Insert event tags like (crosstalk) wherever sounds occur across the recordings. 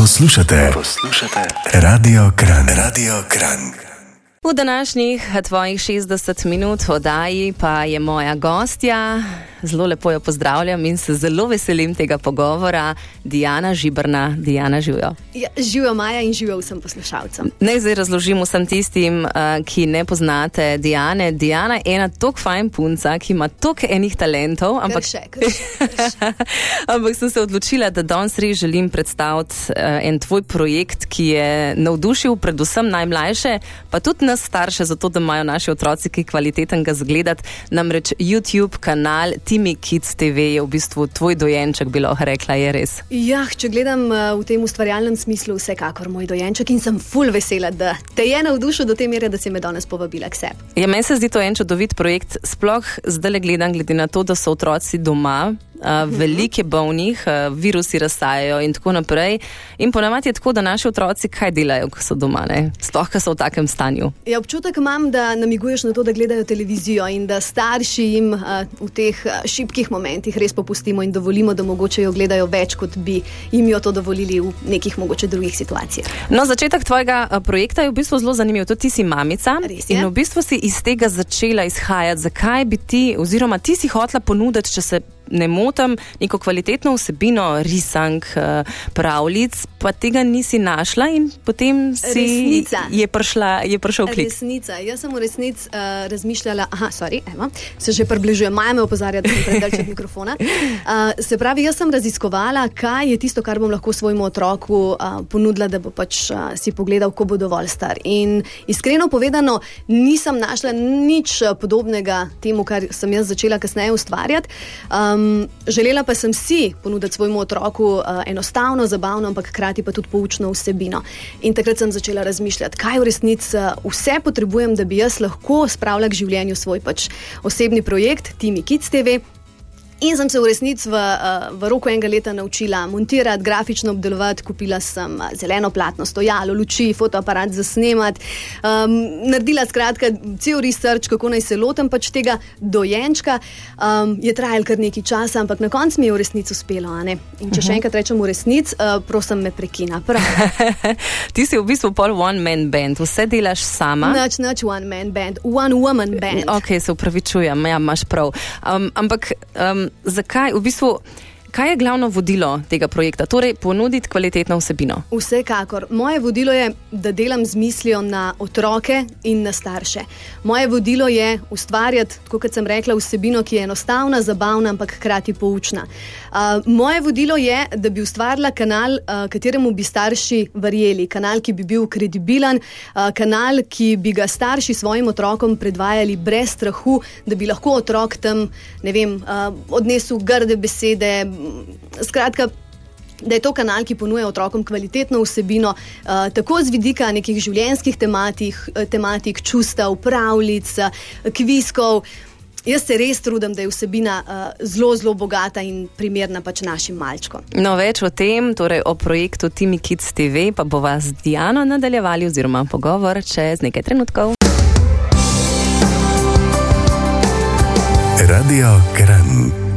Poslušate, poslušate Radio Kran, Radio Kran. V današnjih tvojih 60 minut oddaji pa je moja gostja, zelo lepo jo pozdravljam in se zelo veselim tega pogovora, Diana Žibrna. Diana, živijo. Ja, živijo Maja in živijo vsem poslušalcem. Naj zdaj razložim vsem tistim, uh, ki ne poznate Diane. Diana je ena tako fajn punca, ki ima toliko enih talentov. Ampak, še, še. (laughs) ampak sem se odločila, da danes res želim predstaviti uh, en tvoj projekt, ki je navdušil predvsem najmlajše, pa tudi nas starše, zato da imajo naši otroci kaj kvalitetnega zgledati. Namreč YouTube kanal Timi Kids TV je v bistvu tvoj dojenček, bi lahko rekla, je res. Ja, če gledam uh, v tem ustvarjalnem smislu, vsekakor moj dojenček in sem full vesela, da te je navdušil do te mere, da si me danes povabila k sebi. Ja, meni se zdi to en čudovit projekt, sploh zdaj le gledam, glede na to, da so otroci doma. Uh, veliko je bolnih, virusi razsajajo, in tako naprej. In ponavadi je tako, da naši otroci kaj delajo, ko so doma, sploh, ko so v takem stanju. Ja, občutek imam, da namiguješ na to, da gledajo televizijo in da starši jim uh, v teh šibkih momentih res popustimo in dovolimo, da mogoče jo gledajo več, kot bi jim jo to dovolili v nekih mogoče drugih situacijah. No, začetek tvojega projekta je v bistvu zelo zanimiv. Tudi ti si mamica in v bistvu si iz tega začela izhajati. Zakaj bi ti, oziroma ti si hotla ponuditi, če se ne motim, neko kvalitetno vsebino risank, uh, pravljic, pa tega nisi našla in potem si je, prišla, je prišel klik. Resnica. Jaz sem v resnici uh, razmišljala, aha, sorry, evo, se že približuje, maja me opozarja, da sem predal čez mikrofona. Uh, (laughs) se pravi, jaz sem raziskovala, kaj je tisto, kar bom lahko svojemu otroku uh, ponudila, da bo pač uh, si pogledal, ko bo dovolj star. In iskreno povedano, nisem našla nič podobnega temu, kar sem jaz začela kasneje ustvarjati. Um, Um, želela pa sem si ponuditi svojemu otroku uh, enostavno, zabavno, ampak hkrati pa tudi poučno vsebino. In takrat sem začela razmišljati, kaj v resnici uh, vse potrebujem, da bi jaz lahko spravila k življenju svoj pač osebni projekt, Timi Kids TV. In sem se v resnici v, eh, v roku enega leta naučila montirati, grafično obdelovati, kupila sem eh, zeleno platno, stojalo, luči, fotoaparat za snemat. Um, naredila skratka cel research, kako naj se lotem pač tega dojenčka. Um, je trajalo kar nekaj časa, ampak na koncu mi je v resnici uspelo. In če še mhm. enkrat rečem v resnici, uh, prosim, me prekina. (laughs) Ti si v bistvu pol one man band, vse delaš sama. Noč, noč one man band, one woman band. Ok, se upravičujem, ja, imaš prav. Um, ampak. Um, zakaj v bistvu. Kaj je glavno vodilo tega projekta? Torej, ponuditi kvalitetno vsebino. Vsekakor. Moje vodilo je, da delam z mislijo na otroke in na starše. Moje vodilo je ustvarjati, kot sem rekla, vsebino, ki je enostavna, zabavna, ampak hkrati poučna. Uh, moje vodilo je, da bi ustvarila kanal, uh, kateremu bi starši verjeli, kanal, ki bi bil kredibilen, uh, kanal, ki bi ga starši svojim otrokom predvajali brez strahu, da bi lahko otrok tam, ne vem, uh, odnesel grde besede. Skratka, da je to kanal, ki ponuja otrokom kvalitetno vsebino, uh, tako z vidika nekih življenjskih tematik, eh, tematik čustev, pravljic, eh, kviskov. Jaz se res trudim, da je vsebina uh, zelo, zelo bogata in primerna pač našim malčkom. No, več o tem, torej o projektu Timi Kids TV, pa bo vas z Diano nadaljevali, oziroma pogovor čez nekaj trenutkov. Radio Kran.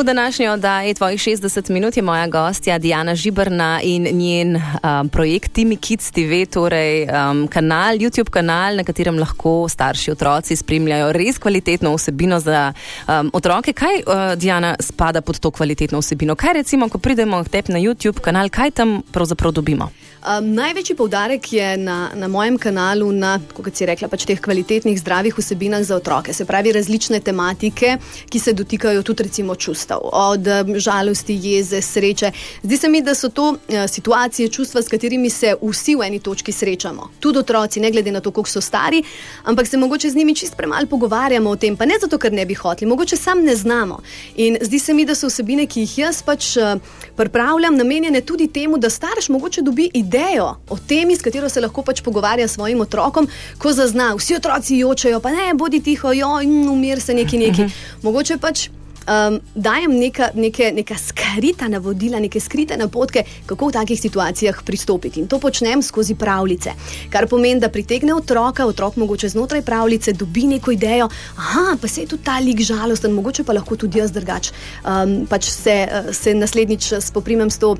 V današnji oddaji tvojih 60 minut je moja gostja Diana Žibrna in njen um, projekt Timi Kids TV, torej um, kanal, YouTube kanal, na katerem lahko starši otroci spremljajo res kvalitetno vsebino za um, otroke. Kaj, uh, Diana, spada pod to kvalitetno vsebino? Kaj recimo, ko pridemo k tebi na YouTube kanal, kaj tam pravzaprav dobimo? Um, največji poudarek je na, na mojem kanalu na, kot si rekla, pač teh kvalitetnih, zdravih vsebinah za otroke. Se pravi, različne tematike, ki se dotikajo tudi recimo čustev, od žalosti, jeze, sreče. Zdi se mi, da so to uh, situacije, čustva, s katerimi se vsi v eni točki srečamo. Tudi otroci, ne glede na to, koliko so stari, ampak se mogoče z njimi čist premalo pogovarjamo o tem, pa ne zato, ker ne bi hoteli, mogoče sam ne znamo. In zdi se mi, da so vsebine, ki jih jaz pač uh, pripravljam, namenjene tudi temu, da starš mogoče dobi idejo o temi, s katero se lahko pač pogovarja s svojim otrokom, ko zazna, vsi otroci jočejo, pa ne, bodi tiho, jo, umir se neki neki. Mhm. Mogoče pač um, dajem neka, neke, neka skrita navodila, neke skrite napotke, kako v takih situacijah pristopiti. In to počnem skozi pravljice. Kar pomeni, da pritegne otroka, otrok mogoče znotraj pravljice dobi neko idejo, aha, pa se je tudi ta lik žalosten, mogoče pa lahko tudi jaz drugače. Um, pač se, se naslednjič spoprimem s to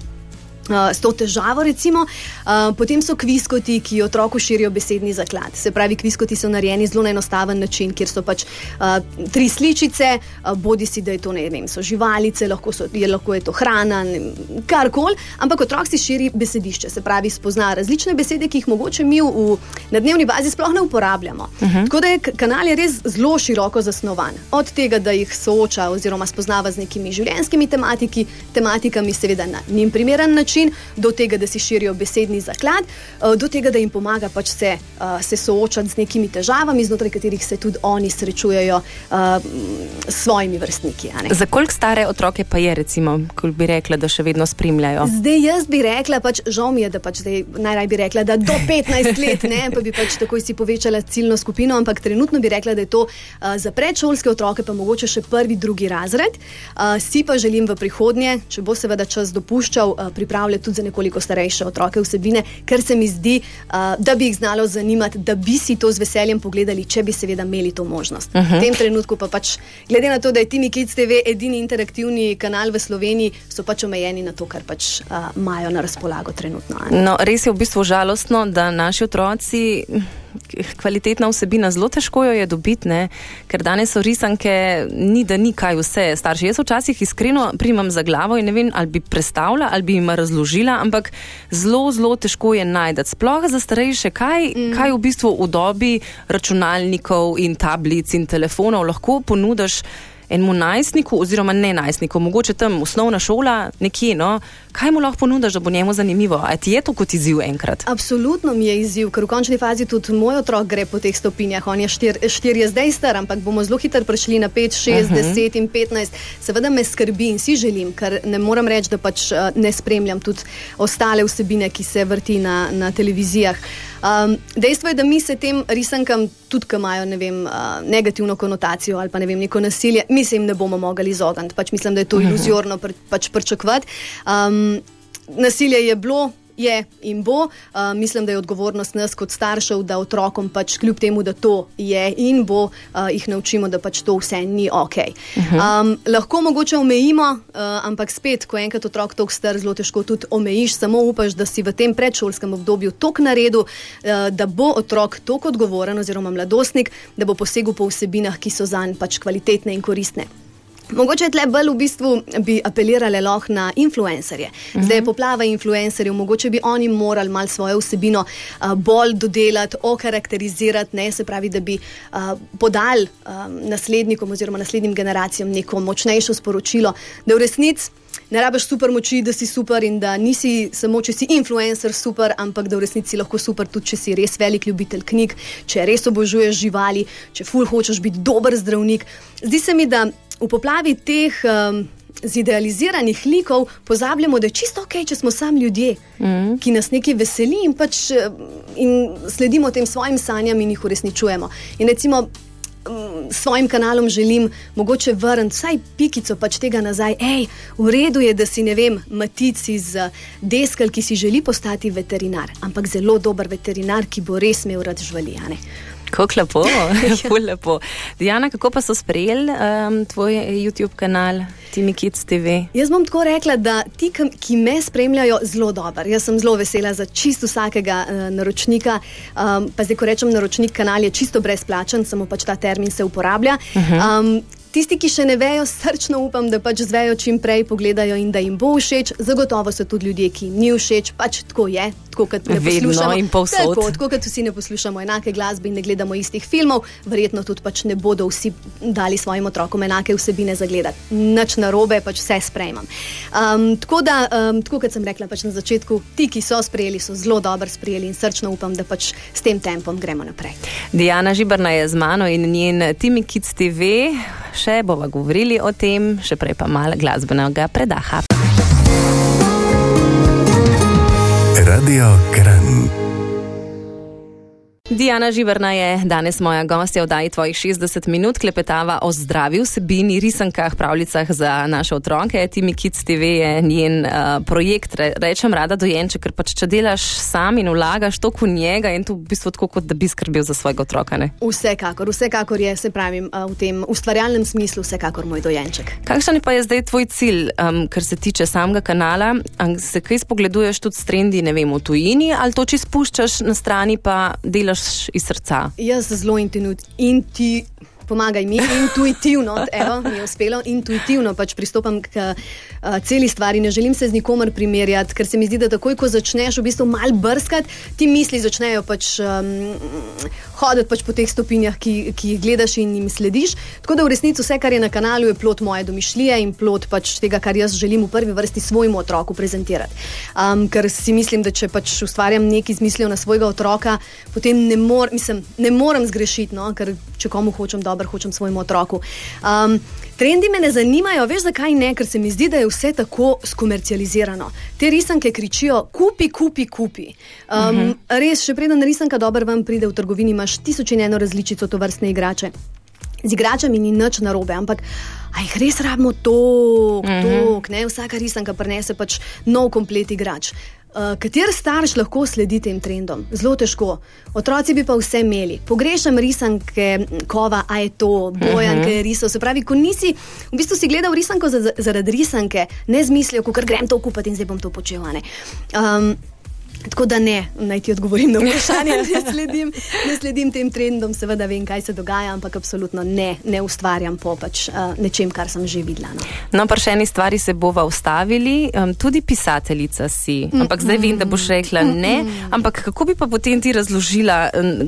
Uh, s to težavo, recimo. Uh, potem so kviskoti, ki otroku širijo besedni zaklad. Se pravi, kviskoti so narejeni zelo na enostaven način, kjer so pač uh, tri sličice, uh, bodi si, da je to ne vem, so živalice, lahko, so, je, lahko je to hrana, karkoli, ampak otrok si širi besedišče, se pravi, spozna različne besede, ki jih mogoče mi v, na dnevni bazi sploh ne uporabljamo. Uh mhm. -huh. Tako da je kanal je res zelo široko zasnovan. Od tega, da jih sooča oziroma spoznava z nekimi življenjskimi tematiki, tematikami, seveda na njim primeren način način, do tega, da si širijo besedni zaklad, eh, do tega, da jim pomaga pač se, eh, se soočati z nekimi težavami, znotraj katerih se tudi oni srečujejo eh, s svojimi vrstniki. Za koliko stare otroke pa je, recimo, ko bi rekla, da še vedno spremljajo? Zdaj jaz bi rekla, pač, žal mi je, da pač zdaj najraj bi rekla, da do (laughs) 15 let, ne, pa bi pač takoj si povečala ciljno skupino, ampak trenutno bi rekla, da je to uh, za predšolske otroke, pa mogoče še prvi, drugi razred. Uh, si pa želim v prihodnje, če bo seveda čas dopuščal, uh, pripraviti pripravljati tudi za nekoliko starejše otroke vsebine, ker se mi zdi, uh, da bi jih znalo zanimati, da bi si to z veseljem pogledali, če bi seveda imeli to možnost. Uh -huh. V tem trenutku pa pač, glede na to, da je Timi Kids TV edini interaktivni kanal v Sloveniji, so pač omejeni na to, kar pač imajo uh, na razpolago trenutno. No, res je v bistvu žalostno, da naši otroci kvalitetna vsebina, zelo težko jo je dobiti, ne? ker danes so risanke, ni da ni kaj vse starši. Jaz včasih iskreno primam za glavo in ne vem, ali bi predstavila ali bi jim razložila, ampak zelo, zelo težko je najti. Sploh za starejše, kaj, mm. kaj v bistvu v dobi računalnikov in tablic in telefonov lahko ponudiš enemu najstniku, oziroma ne najstniku, mogoče tam osnovna šola, nekje, no, kaj mu lahko ponudiš, da bo njemu zanimivo? Ali ti je to kot izziv enkrat? Absolutno mi je izziv, ker v končni fazi tudi moj otrok gre po teh stopinjah. On je štir, štir je zdaj star, ampak bomo zelo hitro prišli na 5, 6, uh -huh. 10 in 15. Seveda me skrbi in si želim, ker ne morem reči, da pač uh, ne spremljam tudi ostale vsebine, ki se vrti na, na televizijah. Um, dejstvo je, da mi se tem risankam, tudi ki imajo ne vem, uh, negativno konotacijo ali pa ne vem, neko nasilje, mi se jim ne bomo mogli izogniti. Pač mislim, da je to iluzorno pr pač pričakovati. Um, nasilje je bilo je in bo. Uh, mislim, da je odgovornost nas kot staršev, da otrokom pač kljub temu, da to je in bo, uh, jih naučimo, da pač to vse ni ok. Um, lahko mogoče omejimo, uh, ampak spet, ko enkrat otrok tok star, zelo težko tudi omejiš, samo upaš, da si v tem predšolskem obdobju tok naredil, uh, da bo otrok tok odgovoren oziroma mladostnik, da bo posegel po vsebinah, ki so zanj pač kvalitetne in koristne. Mogoče tle bolj v bistvu bi apelirali na influencerje. Zdaj je mhm. poplava influencerjev, mogoče bi oni morali malo svojo vsebino uh, bolj dodelati, okarakterizirati, ne se pravi, da bi uh, podali um, naslednikom oziroma naslednjim generacijam neko močnejšo sporočilo, da v resnici. Ne rabiš super moči, da si super in da nisi samo, če si influencer, super, ampak da v resnici lahko super tudi, če si res velik ljubitelj knjig, če res obožuješ živali, če ful hočeš biti dober zdravnik. Zdi se mi, da v poplavi teh um, zidealiziranih likov pozabljamo, da je čisto ok, če smo sami ljudje, mm. ki nas nekaj veseli in, pač, in sledimo tem svojim sanjam in jih uresničujemo. In recimo, S svojim kanalom želim mogoče vrniti vsaj pikico pač tega nazaj. Ej, v redu je, da si ne vem, matic iz uh, deskel, ki si želi postati veterinar, ampak zelo dober veterinar, ki bo res imel rad živali. Kako lepo, (laughs) (laughs) kako lepo. Diana, kako pa so sprejeli um, tvoj YouTube kanal, Timi Kids TV? Jaz bom tako rekla, da ti, ki me spremljajo, zelo dobro. Jaz sem zelo vesela za čisto vsakega uh, naročnika. Um, pa zdaj, ko rečem naročnik, kanal je čisto brezplačen, samo pač ta termin se uporablja. Uh -huh. um, Tisti, ki še ne vejo, srčno upam, da pač zvejo čim prej, pogledajo in da jim bo všeč. Zagotovo so tudi ljudje, ki jim ni všeč, pač tako je. Tako kot ne poslušamo, tako, tako kot vsi ne poslušamo enake glasbe in ne gledamo istih filmov, verjetno tudi pač ne bodo vsi dali svojim otrokom enake vsebine za gledati. Nič narobe, pač vse sprejemam. Um, tako da, um, tako kot sem rekla pač na začetku, ti, ki so sprejeli, so zelo dobro sprejeli in srčno upam, da pač s tem tempom gremo naprej. Diana Žibrna je z mano in njen Timi Kids TV še bova govorili o tem, še prej pa malo glasbenega predaha. Radio Kran. Diana Živerna je danes moja gostja v Daji tvojih 60 minut, klepetava o zdravi vsebini, risankah, pravljicah za naše otroke. Timi Kids TV je njen uh, projekt, Re, rečem rada dojenče, ker pač če delaš sam in vlagaš to v njega in to v bistvu tako, kot da bi skrbel za svojega otroka. Ne? Vsekakor, vsekakor je, se pravim, uh, v tem ustvarjalnem smislu, vsekakor moj dojenček. Kakšen pa je zdaj tvoj cilj, um, kar se tiče samega kanala? Se kaj spogleduješ tudi s trendi, ne vem, v tujini ali to čisto spuščaš na strani pa delaš? Delaš iz srca? Jaz zelo intuitivno. Pomagaj mi intuitivno, (laughs) evo, mi je uspelo intuitivno pač pristopam k uh, celi stvari. Ne želim se z nikomer primerjati, ker se mi zdi, da takoj, ko začneš v bistvu mal brskati, ti misli začnejo pač um, hoditi pač po teh stopinjah, ki, ki jih gledaš in jim slediš. Tako da v resnici vse, kar je na kanalu, je plot moje domišljije in plot pač tega, kar jaz želim v prvi vrsti svojemu otroku prezentirati. Um, ker si mislim, da če pač ustvarjam nekaj z mislijo na svojega otroka, potem ne, mor, mislim, ne morem zgrešiti, no? ker če komu hočem dobro, hočem svojemu otroku. Um, trendi me ne zanimajo, veš zakaj ne, ker se mi zdi, da je vse tako skomercializirano. Te risanke kričijo: kupi, kupi, kupi. Um, uh -huh. Res, še preden risanka dobro vam pride v trgovini, imaš tisoč in eno različico to vrstne igrače. Z igračami ni nič narobe, ampak aj res rabimo to, to, ne vsaka risanka prenese pač nov komplet igrač. Uh, kater starš lahko sledi tem trendom? Zelo težko. Otroci bi pa vse imeli. Pogrešam risanke, kova, a je to, bojanke, uh -huh. risov. Se pravi, ko nisi, v bistvu si gledal risanko zaradi risanke, ne z mislijo, ker grem to kupiti in zdaj bom to počel. Tako da ne, naj ti odgovorim na vprašanje, (laughs) ne sledim, ne sledim tem trendom, seveda vem, kaj se dogaja, ampak absolutno ne, ne ustvarjam po pač, uh, nečem, kar sem že videla. No, no pa še eni stvari se bova ustavili, um, tudi pisateljica si. Ampak zdaj vem, da boš rekla ne. Ampak kako bi pa potem ti razložila,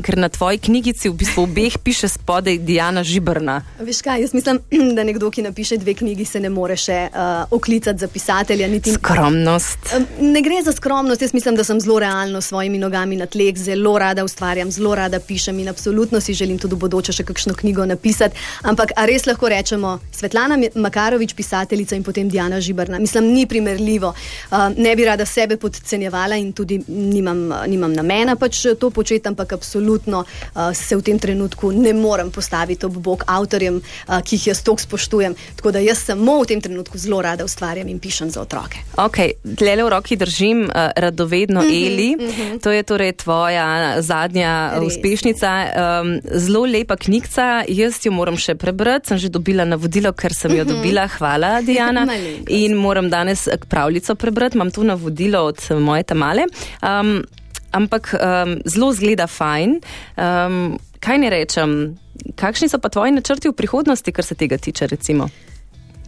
ker na tvoji knjigici v bistvu obeh piše spodaj Diana Žibrna? Veš kaj, jaz mislim, (clears throat) da nekdo, ki napiše dve knjigi, se ne more še uh, oklicati za pisatelja. Niti... Skromnost. Um, ne gre za skromnost, jaz mislim, da sem zelo realno s svojimi nogami na tleh, zelo rada ustvarjam, zelo rada pišem in absolutno si želim tudi v bodoče še kakšno knjigo napisati. Ampak res lahko rečemo Svetlana Makarovič, pisateljica in potem Diana Žibrna. Mislim, ni primerljivo. Uh, ne bi rada sebe podcenjevala in tudi nimam, nimam namena pač to početi, ampak absolutno uh, se v tem trenutku ne morem postaviti ob bok avtorjem, uh, ki jih jaz toliko spoštujem. Tako da jaz samo v tem trenutku zelo rada ustvarjam in pišem za otroke. Ok, tle v roki držim uh, radovedno. Mm -hmm. Eli. Uh mhm. -huh. To je torej tvoja zadnja Res. uspešnica. Um, zelo lepa knjiga, jaz jo moram še prebrati. Sem že dobila navodilo, ker sem jo uh mhm. -huh. dobila. Hvala, (laughs) Diana. In moram danes pravljico prebrati. Imam tu navodilo od moje tamale. Um, ampak um, zelo zgleda fajn. Um, kaj ne rečem? Kakšni so pa tvoji načrti v prihodnosti, kar se tega tiče? Recimo?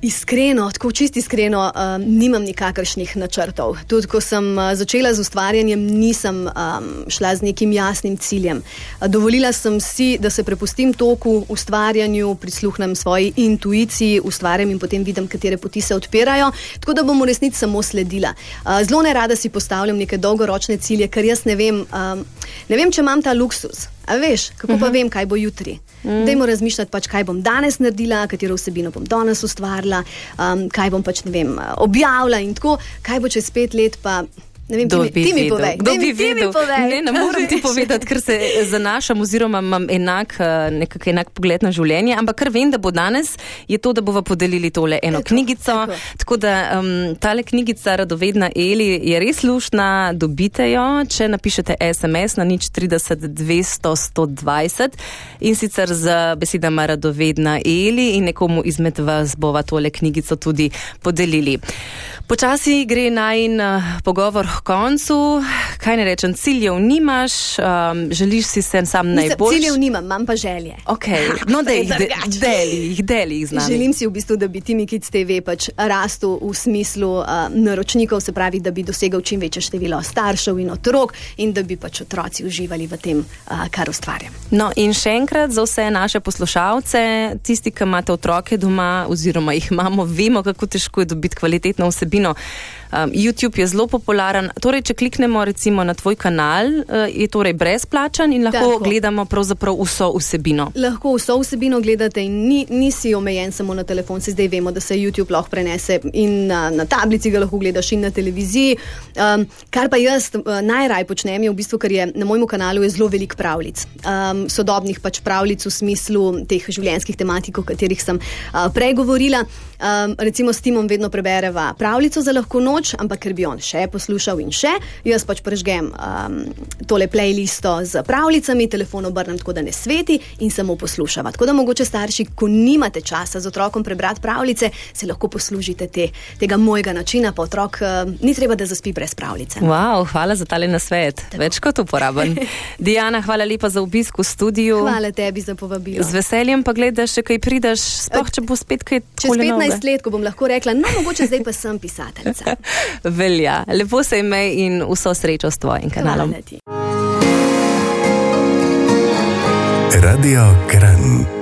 Iskreno, tako čisto iskreno, um, nimam nikakršnih načrtov. Tudi ko sem uh, začela z ustvarjanjem, nisem um, šla z nekim jasnim ciljem. Uh, dovolila sem si, da se prepustim toku ustvarjanju, prisluhnem svoji intuiciji, ustvarjam in potem vidim, katere poti se odpirajo, tako da bom v resnici samo sledila. Uh, zelo ne rada si postavljam neke dolgoročne cilje, ker jaz ne vem, um, ne vem če imam ta luksus. A veš, kako uh -huh. pa mhm. vem, kaj bo jutri? Uh -huh. Dajmo razmišljati, pač, kaj bom danes naredila, katero vsebino bom danes ustvarila, um, kaj bom pač, vem, objavila in tako, kaj bo čez pet let pa. Ne vem, kdo bi ti mi povedal. Kdo bi vedel? Ne, ne morem ti (laughs) povedati, ker se zanašam oziroma imam enak, eh, enak pogled na življenje, ampak kar vem, da bo danes, je to, da bomo podelili tole eno tako, knjigico. Tako, tako da um, tale knjigica Radovedna Eli je res luštna, dobite jo, če napišete SMS na nič 30 200 120 in sicer z besedama Radovedna Eli in nekomu izmed vas bova tole knjigico tudi podelili. Počasi gre naj in pogovor koncu, kaj ne rečem, ciljev nimaš, um, želiš si se sam najbolj. Ciljev nimam, imam pa želje. Okay. (laughs) No, da jih deli, jih deli z nami. Želim si v bistvu, da bi ti Mikic TV pač rastel v smislu uh, naročnikov, se pravi, da bi dosegel čim večje število staršev in otrok in da bi pač otroci uživali v tem, uh, kar ustvarjam. No, in še enkrat za vse naše poslušalce, tisti, ki imate otroke doma oziroma jih imamo, vemo, kako težko je dobiti kvalitetno vsebino. Um, YouTube je zelo popularen. Torej, če kliknemo recimo na tvoj kanal, uh, je torej brezplačen in lahko Tako. gledamo pravzaprav vso vsebino. Lahko vso vsebino gledate in ni, nisi omejen samo na telefon. Se zdaj vemo, da se YouTube lahko prenese in na, na tablici ga lahko gledaš in na televiziji. Um, kar pa jaz uh, najraj počnem, je v bistvu, ker je na mojem kanalu zelo veliko pravljic. Um, sodobnih pač pravljic v smislu teh življenjskih tematik, o katerih sem uh, prej govorila. Um, recimo s Timom vedno prebereva pravljico za lahko noč, ampak ker bi on še poslušal in še, jaz pač prežgem um, tole playlisto z pravljicami, telefon obrnem tako, da ne sveti in samo poslušava. Tako da mogoče starši, ko nimate časa z otrokom prebrati pravljice, se lahko poslužite te, tega mojega načina, pa otrok uh, ni treba, da zaspi brez pravljice. Wow, hvala za tale nasvet, tako. več kot uporaben. (laughs) Diana, hvala lepa za obisk v studiu. Hvala tebi za povabilo. Z veseljem pa gledaš, če kaj prideš, sploh če bo spet kaj čez 15 let, ko bom lahko rekla, no, mogoče zdaj pa sem pisateljica. (laughs) (laughs) Velja, lepo se imej in vso srečo s tvojim kanalom. Radio Kran.